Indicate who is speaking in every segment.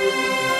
Speaker 1: Música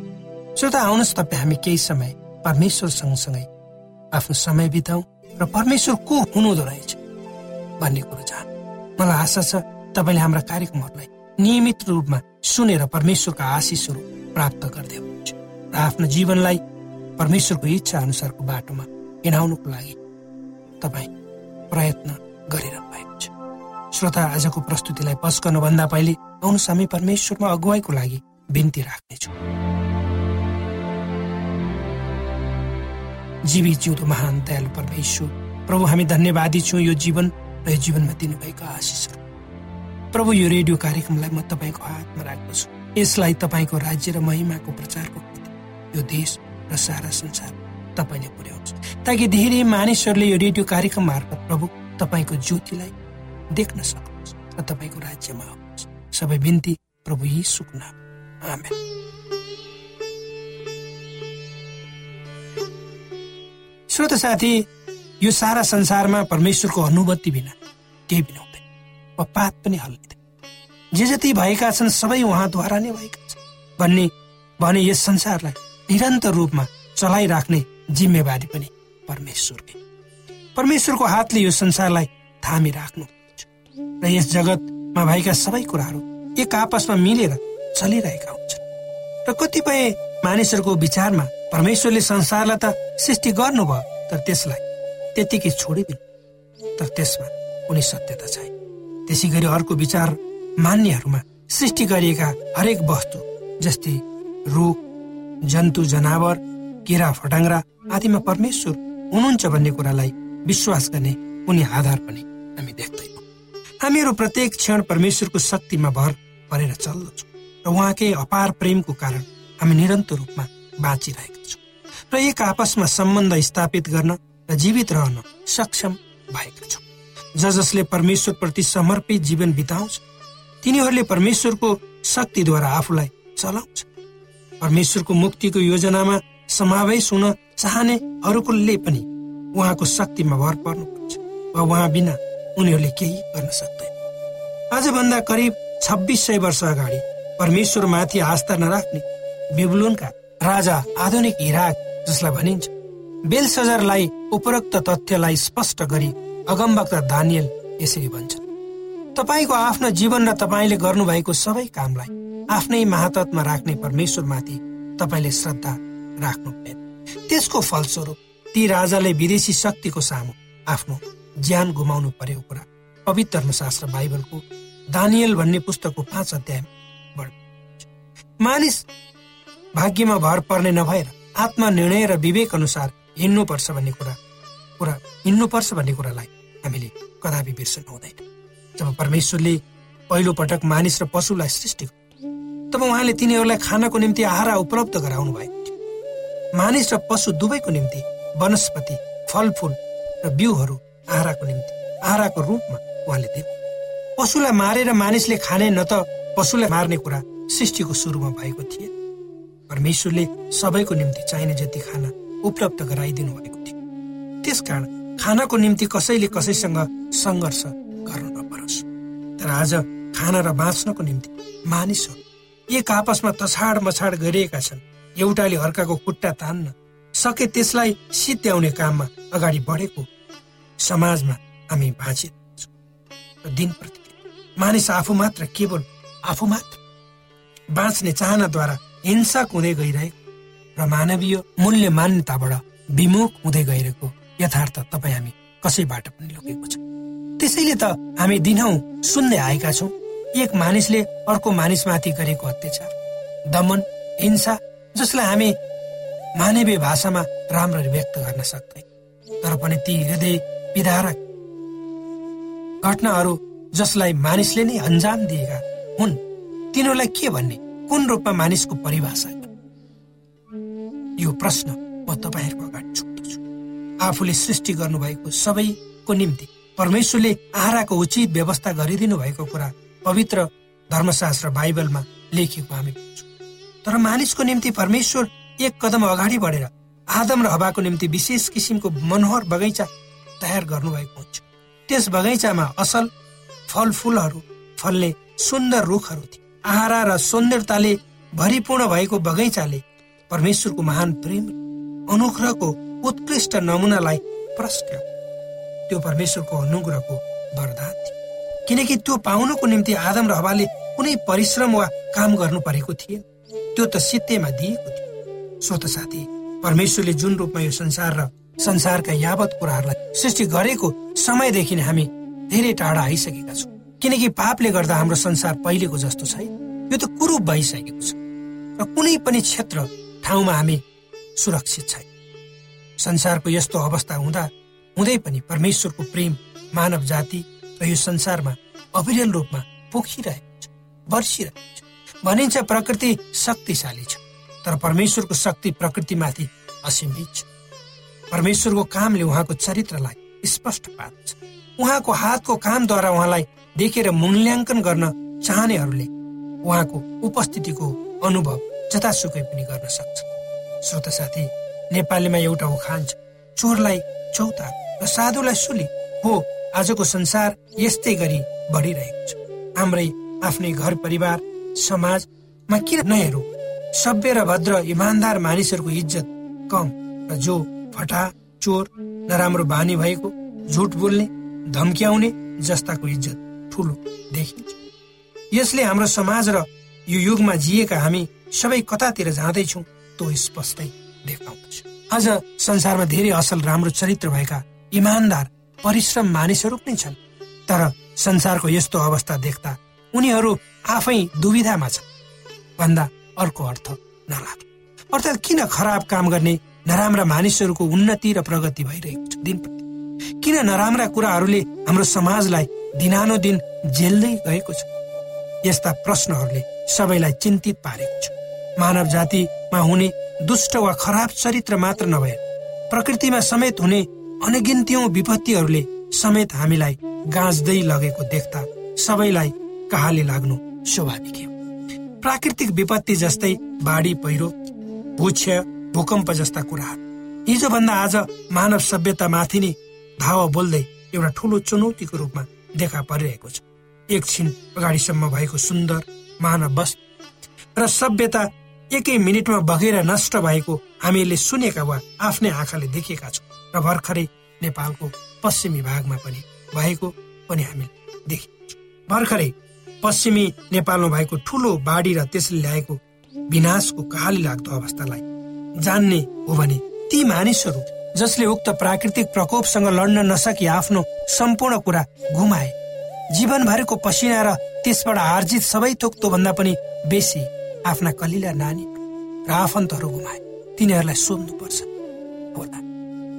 Speaker 2: श्रोता आउनुहोस् तपाईँ हामी केही समय परमेश्वर सँगसँगै आफ्नो समय बिताउँ र परमेश्वर को हुनुहुँदो रहेछ भन्ने कुरो जान मलाई आशा छ तपाईँले हाम्रा कार्यक्रमहरूलाई नियमित रूपमा सुनेर परमेश्वरका आशिषहरू प्राप्त गर्दै हुनुहुन्छ र आफ्नो जीवनलाई परमेश्वरको इच्छा अनुसारको बाटोमा हिँडाउनुको लागि तपाईँ प्रयत्न गरिरहनु भएको छ श्रोता आजको प्रस्तुतिलाई पस गर्नुभन्दा पहिले आउनुहोस् हामी परमेश्वरमा अगुवाईको लागि बिन्ती राख्नेछौँ। जीवी जिउँदो महान दयालु परमेश्वर। प्रभु हामी धन्यवादी छौँ यो जीवन र यो जीवनमा दिनुभएको आशिषहरू। प्रभु यो रेडियो कार्यक्रमलाई म तपाईँको हातमा राख्दछु। यसलाई तपाईँको राज्य र महिमाको प्रचारको यो देश र सारा संसार तपाईँले पुर्याउँछ ताकि धेरै मानिसहरूले यो रेडियो कार्यक्रम मार्फत प्रभु तपाईँको ज्योतिलाई देख्न सक्नुहोस् र तपाईँको राज्यमा आउनुहोस्। सबै बिन्ती प्रभु यी सुक्न आमेन। श्रोत साथी यो सारा संसारमा परमेश्वरको अनुभूति बिना केही पनि हुँदैन। वा पात पनि हल्लिँदैन। जे जति भएका छन् सबै उहाँद्वारा नै भएका छन्। भन्ने भने यस संसारलाई निरन्तर रूपमा चलाइराख्ने जिम्मेवारी पनि परमेश्वरकै। परमेश्वरको हातले यो संसारलाई थामिराख्नु र यस जगतमा भएका सबै कुराहरू एक आपसमा मिलेर चलिरहेका हुन्छन्। र कतिपय मानिसहरूको विचारमा परमेश्वरले संसारलाई त सृष्टि गर्नुभयो तर त्यसलाई त्यतिकै छोडिदिनु। तर त्यसमा कुनै सत्यता छैन। त्यसै गरी अर्को विचार मान्यहरूमा सृष्टि गरिएका हरेक वस्तु जस्तै रुख जन्तु जनावर किरा फटाङ्ग्रा आदिमा परमेश्वर हुनुहुन्छ भन्ने कुरालाई विश्वास गर्ने कुनै आधार पनि हामी देख्दैनौँ। हामीहरू प्रत्येक क्षण परमेश्वरको शक्तिमा भर परेर चल्दछौँ र उहाँकै अपार प्रेमको कारण हामी निरन्तर रूपमा बाँचिरहेका छौँ र एक आपसमा सम्बन्ध स्थापित गर्न र जीवित रहन सक्षम भएका छौँ। ज जसले परमेश्वर प्रति समर्पित जीवन बिताउँछ तिनीहरूले परमेश्वरको शक्तिद्वारा आफूलाई चलाउँछ। परमेश्वरको मुक्तिको योजनामा समावेश हुन चाहनेहरूकोले पनि उहाँको शक्तिमा भर पर्नुपर्छ वा उहाँ बिना उनीहरूले केही गर्न सक्दैन। आजभन्दा करिब छब्बिस सय वर्ष अगाडि परमेश्वरमाथि आस्था नराख्ने बेबुलोनका राजा आधुनिक इराक जसलाई भनिन्छ बेल सजरलाई उपरोक्त तथ्यलाई स्पष्ट गरी अगमवक्ता दानियल यसरी भन्छन् तपाईँको आफ्नो जीवन र तपाईँले गर्नुभएको सबै कामलाई आफ्नै महातत्वमा राख्ने परमेश्वरमाथि तपाईँले श्रद्धा राख्नु त्यसको फलस्वरूप ती राजाले विदेशी शक्तिको सामु आफ्नो ज्यान गुमाउनु परेको कुरा पवित्र शास्त्र बाइबलको दानियल भन्ने पुस्तकको पाँच अध्याय मानिस भाग्यमा भर पर्ने नभएर आत्मा निर्णय र विवेक अनुसार हिँड्नुपर्छ भन्ने कुरा कुरा हिँड्नुपर्छ भन्ने कुरालाई हामीले कदापि बिर्सनु हुँदैन। जब परमेश्वरले पहिलो पटक मानिस र पशुलाई सृष्टि तब उहाँले तिनीहरूलाई खानको निम्ति आहारा उपलब्ध गराउनु भएको थियो मानिस र पशु दुवैको निम्ति वनस्पति फलफुल र बिउहरू आहाराको निम्ति आहाराको रूपमा उहाँले दिए। पशुलाई मारेर मानिसले खाने न त पशुलाई मार्ने कुरा सृष्टिको सुरुमा भएको थिएन परमेश्वरले सबैको निम्ति चाहिने जति खाना उपलब्ध गराइदिनु भएको थियो। त्यसकारण खानाको निम्ति कसैले कसैसँग सङ्घर्ष गर्नु नपरोस्। तर आज खाना र बाँच्नको निम्ति मानिसहरू एक आपसमा तछाड मछाड गरिएका छन्। एउटाले अर्काको खुट्टा तान्न सके त्यसलाई सिद्ध्याउने काममा अगाडि बढेको समाजमा हामी र दिन प्रतिदिन मानिस आफू मात्र केवल आफू मात्र बाँच्ने चाहनाद्वारा हिंसक हुँदै गइरहेको र मानवीय मूल्य मान्यताबाट विमुख हुँदै गइरहेको यथार्थ तपाईँ हामी कसैबाट पनि लुकेको छ। त्यसैले त हामी दिनहौ सुन्दै आएका छौँ। एक मानिसले अर्को मानिसमाथि गरेको अत्याचार दमन हिंसा जसलाई हामी मानवीय भाषामा राम्ररी व्यक्त गर्न सक्दैन। तर पनि ती हृदय विधारक घटनाहरू जसलाई मानिसले नै अन्जाम दिएका हुन् तिनीहरूलाई के भन्ने? कुन रूपमा मानिसको परिभाषा यो प्रश्न म तपाईँहरूको अगाडि छोड्दछु। आफूले सृष्टि गर्नुभएको सबैको निम्ति परमेश्वरले आहाराको उचित व्यवस्था गरिदिनु भएको कुरा पवित्र धर्मशास्त्र बाइबलमा लेखिएको हामी पाउँछौँ तर मानिसको निम्ति परमेश्वर एक कदम अगाडि बढेर आदम र हवाको निम्ति विशेष किसिमको मनोहर बगैँचा तयार गर्नुभएको हुन्छ। त्यस बगैँचामा असल फलफुलहरू फल्ने सुन्दर रुखहरू थिए। आहारा र सौन्दर्यताले भरिपूर्ण भएको बगैँचाले परमेश्वरको महान प्रेम अनुग्रहको उत्कृष्ट नमुनालाई प्रश्न त्यो परमेश्वरको अनुग्रहको वरदान थियो। किनकि त्यो पाउनको निम्ति आदम र हवाले कुनै परिश्रम वा काम गर्नु परेको थिएन। त्यो त सित्तेमा दिएको थियो। स्वत साथी परमेश्वरले जुन रूपमा यो संसार र संसारका यावत कुराहरूलाई सृष्टि गरेको समयदेखि नै हामी धेरै टाढा आइसकेका छौँ। किनकि पापले गर्दा हाम्रो संसार पहिलेको जस्तो छैन। यो त कुरूप भइसकेको छ। र कुनै पनि क्षेत्र ठाउँमा हामी सुरक्षित छैन। संसारको यस्तो अवस्था हुँदा हुँदै पनि परमेश्वरको प्रेम मानव जाति र यो संसारमा अविरल रूपमा पोखिरहेको छ वर्षिरहेको छ। भनिन्छ प्रकृति शक्तिशाली छ तर परमेश्वरको शक्ति प्रकृतिमाथि असीमित छ। परमेश्वरको कामले उहाँको चरित्रलाई स्पष्ट पार्छ उहाँको हातको कामद्वारा उहाँलाई देखेर मूल्याङ्कन गर्न चाहनेहरूले उहाँको उपस्थितिको अनुभव जतासुकै पनि गर्न सक्छ। श्रोत साथी नेपालीमा एउटा उखान छ। चोरलाई चौता र साधुलाई सुली हो। आजको संसार यस्तै गरी बढिरहेको छ। हाम्रै आफ्नै घर परिवार समाजमा किन नहेरौँ? सभ्य र भद्र इमान्दार मानिसहरूको इज्जत कम। र जो फटा चोर नराम्रो बानी भएको झुट बोल्ने धम्क्याउने जस्ताको इज्जत ठुलो देखिन्छ। यसले हाम्रो समाज र यो युगमा जिएका हामी सबै कतातिर जाँदैछौँ त्यो स्पष्टै देखाउँदछ। आज संसारमा धेरै असल राम्रो चरित्र भएका इमान्दार परिश्रम मानिसहरू पनि छन् तर संसारको यस्तो अवस्था देख्दा उनीहरू आफै दुविधामा छन्। भन्दा अर्को अर्थ नलाग्ने अर्थात् किन खराब काम गर्ने नराम्रा मानिसहरूको उन्नति र प्रगति भइरहेको छ दिन किन नराम्रा कुराहरूले हाम्रो समाजलाई दिनानुदिन झेल्दै गएको छ? यस्ता प्रश्नहरूले सबैलाई चिन्तित पारेको छ। मानव जातिमा हुने दुष्ट वा खराब चरित्र मात्र नभए प्रकृतिमा समेत हुने अनगिन्त्यौं विपत्तिहरूले समेत हामीलाई गाँच्दै लगेको देख्दा सबैलाई कहाले लाग्नु स्वाभाविक हो। प्राकृतिक विपत्ति जस्तै बाढी पहिरो भूक्ष्य भूकम्प जस्ता कुराहरू। हिजोभन्दा आज मानव सभ्यता माथि नै धावा बोल्दै एउटा ठुलो चुनौतीको रूपमा देखा परिरहेको छ। एकछिन अगाडिसम्म भएको सुन्दर मानव वस्तु र सभ्यता एकै मिनटमा बगेर नष्ट भएको हामीले सुनेका वा आफ्नै आँखाले देखेका छौँ र भर्खरै नेपालको पश्चिमी भागमा पनि भएको पनि हामीले देखेका छौँ। भर्खरै पश्चिमी नेपालमा भएको ठुलो बाढी र त्यसले ल्याएको विनाशको कहाली लाग्दो अवस्थालाई जान्ने हो भने ती मानिसहरू जसले उक्त प्राकृतिक प्रकोपसँग लड्न नसकी आफ्नो सम्पूर्ण कुरा गुमाए जीवनभरिको पसिना र त्यसबाट आर्जित सबै थोक भन्दा पनि बेसी आफ्ना कलिला नानी र आफन्तहरू गुमाए तिनीहरूलाई सोध्नुपर्छ होला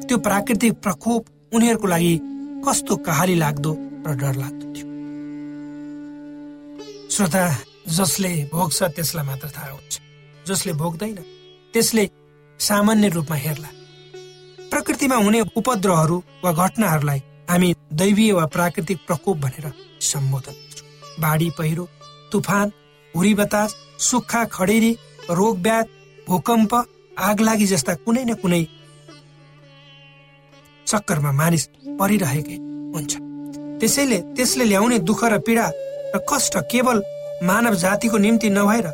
Speaker 2: त्यो प्राकृतिक प्रकोप उनीहरूको लागि कस्तो कहाली लाग्दो र डर लाग्दो थियो? श्रोता जसले भोग्छ त्यसलाई मात्र थाहा हुन्छ जसले भोग्दैन त्यसले सामान्य रूपमा हेर्ला। प्रकृतिमा हुने उपद्रवहरू वा घटनाहरूलाई हामी दैवीय वा प्राकृतिक प्रकोप भनेर सम्बोधन गर्छौँ। बाढी पहिरो तुफान हुरी बतास सुक्खा खडेरी रोगब्याध भूकम्प आगलागी जस्ता कुनै न कुनै चक्करमा मानिस परिरहेकै हुन्छ। त्यसैले त्यसले ल्याउने दुःख र पीडा र कष्ट केवल मानव जातिको निम्ति नभएर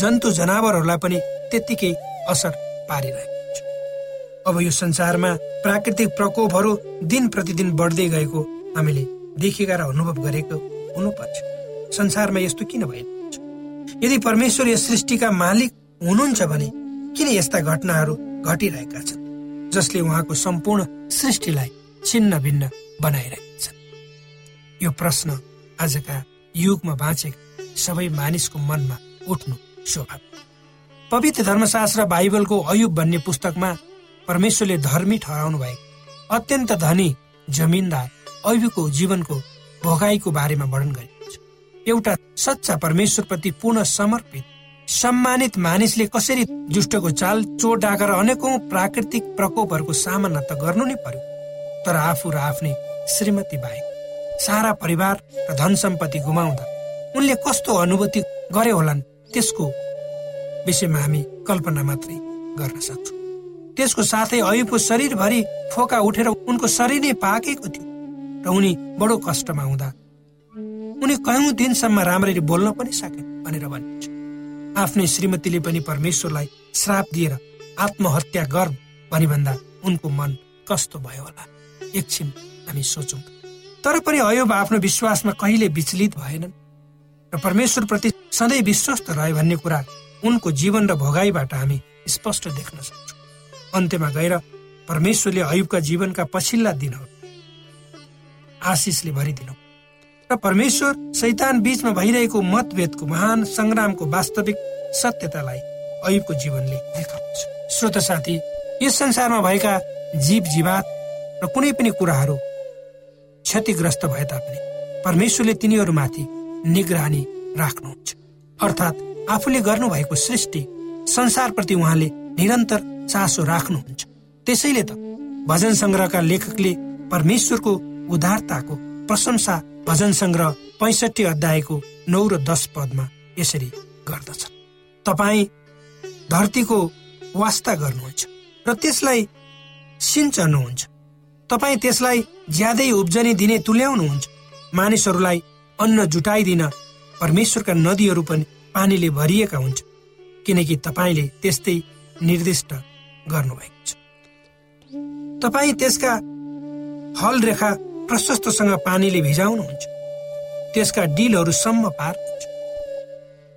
Speaker 2: जन्तु जनावरहरूलाई पनि त्यत्तिकै असर पारिरहेको अब यो संसारमा प्राकृतिक प्रकोपहरू दिन प्रतिदिन बढ्दै गएको हामीले देखेका र अनुभव गरेको हुनुपर्छ। संसारमा यस्तो किन भइरहेको यदि परमेश्वर यस सृष्टिका मालिक हुनुहुन्छ भने किन यस्ता घटनाहरू घटिरहेका छन् जसले उहाँको सम्पूर्ण सृष्टिलाई छिन्न भिन्न बनाइरहेका छन्? यो प्रश्न आजका युगमा बाँचेका सबै मानिसको मनमा उठ्नु स्वाभाविक पवित्र धर्मशास्त्र बाइबलको अयुब भन्ने पुस्तकमा परमेश्वरले धर्मी ठहराउनु भएको अत्यन्त धनी जमिनदार अयुबको जीवनको भोगाईको बारेमा वर्णन गरिएको छ। एउटा सच्चा परमेश्वरप्रति पूर्ण समर्पित सम्मानित मानिसले कसरी जुष्टको चाल चोट डाका र अनेकौं प्राकृतिक प्रकोपहरूको सामना त गर्नु नै पर्यो। तर आफू र आफ्नै श्रीमती बाहेक सारा परिवार र धन सम्पत्ति गुमाउँदा उनले कस्तो अनुभूति गरे होलान् त्यसको विषयमा हामी कल्पना मात्रै गर्न सक्छौँ। त्यसको साथै अयुबको शरीरभरि फोका उठेर उनको शरीर नै पाकेको थियो र उनी बडो कष्टमा हुँदा। उनी कयौं दिनसम्म राम्ररी बोल्न पनि सके भनेर भनिन्छ। आफ्नै श्रीमतीले पनि परमेश्वरलाई श्राप दिएर आत्महत्या गर भनी भन्दा उनको मन कस्तो भयो होला एकछिन हामी सोचौँ। तर पनि अयोब आफ्नो विश्वासमा कहिले विचलित भएनन् र परमेश्वर प्रति सधैँ विश्वस्त रहे भन्ने कुरा उनको जीवन र भोगाईबाट हामी स्पष्ट देख्न सक्छौँ। अन्त्यमा गएर परमेश्वरले अयुबका जीवनका पछिल्ला दिनहरू आशिषले भरिदिनु। र परमेश्वर शैतान बीचमा भइरहेको मतभेदको महान सङ्ग्रामको वास्तविक सत्यतालाई अयुबको जीवनले देखाउँछ। श्रोत साथी यस संसारमा भएका जीव जीवात र कुनै पनि कुराहरू क्षतिग्रस्त भए तापनि परमेश्वरले तिनीहरूमाथि निगरानी राख्नुहुन्छ। अर्थात् आफूले गर्नुभएको सृष्टि संसारप्रति उहाँले निरन्तर चासो राख्नुहुन्छ। त्यसैले त भजन सङ्ग्रहका लेखकले परमेश्वरको उदारताको प्रशंसा भजन सङ्ग्रह पैसठी अध्यायको नौ र दस पदमा यसरी गर्दछ तपाईँ धरतीको वास्ता गर्नुहुन्छ र त्यसलाई सिन्चनुहुन्छ तपाईँ त्यसलाई ज्यादै उब्जनी दिने तुल्याउनुहुन्छ। मानिसहरूलाई अन्न जुटाइदिन परमेश्वरका नदीहरू पनि पानीले भरिएका हुन्छ। किनकि तपाईँले त्यस्तै निर्दिष्ट गर्नुभएको छ। तपाईँ त्यसका हल रेखा प्रशस्तसँग पानीले भिजाउनुहुन्छ। त्यसका डिलहरूसम्म पार्नुहुन्छ।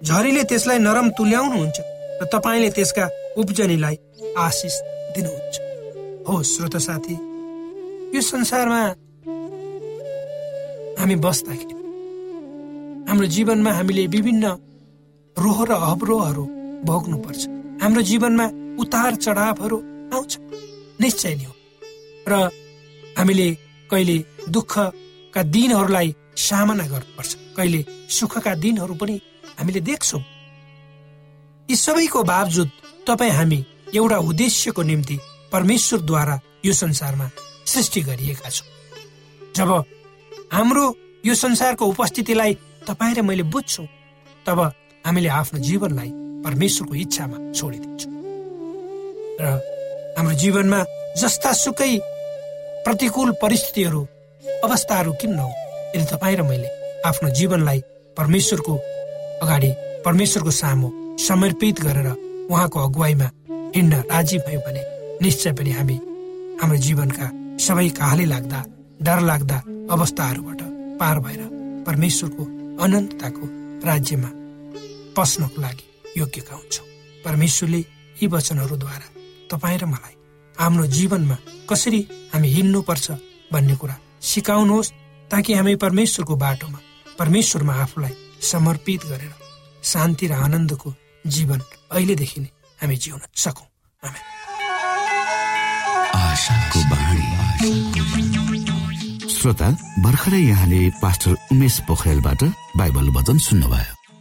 Speaker 2: झरीले त्यसलाई नरम तुल्याउनुहुन्छ र तपाईँले त्यसका उब्जनीलाई आशिष दिनुहुन्छ। हो श्रोत साथी यो संसारमा हामी बस्दाखेरि हाम्रो जीवनमा हामीले विभिन्न रोह र अवरोहहरू भोग्नुपर्छ। हाम्रो जीवनमा उतार चढावहरू आउँछ। निश्चय नै हो। र हामीले कहिले दुःखका दिनहरूलाई सामना गर्नुपर्छ। कहिले सुखका दिनहरू पनि हामीले देख्छौँ। यी सबैको बावजुद तपाईँ हामी एउटा उद्देश्यको निम्ति परमेश्वरद्वारा यो संसारमा सृष्टि गरिएका छौँ। जब हाम्रो यो संसारको उपस्थितिलाई तपाईँ र मैले बुझ्छु तब हामीले आफ्नो जीवनलाई परमेश्वरको इच्छामा छोडिदिन्छौँ। र हाम्रो जीवनमा जस्ता सुकै प्रतिकूल परिस्थितिहरू अवस्थाहरू किन नहो यदि तपाईँ र मैले आफ्नो जीवनलाई परमेश्वरको अगाडि परमेश्वरको सामु समर्पित गरेर उहाँको अगुवाईमा हिँड्न राजी भयो भने निश्चय पनि हामी हाम्रो जीवनका सबै काहले लाग्दा डर लाग्दा अवस्थाहरूबाट पार भएर परमेश्वरको अनन्तताको राज्यमा पस्नको लागि योग्यका हुन्छौँ परमेश्वरले यी वचनहरूद्वारा तपाईँ र मलाई आफ्नो जीवनमा कसरी हामी हिँड्नुपर्छ भन्ने कुरा सिकाउनुहोस् ताकि हामी परमेश्वरको बाटोमा परमेश्वरमा आफूलाई समर्पित गरेर शान्ति र आनन्दको जीवन अहिलेदेखि नै हामी जिउन सकौँ।
Speaker 1: श्रोता भर्खरै यहाँले पास्टर उमेश पोखरेलबाट बाइबल वचन सुन्नुभयो।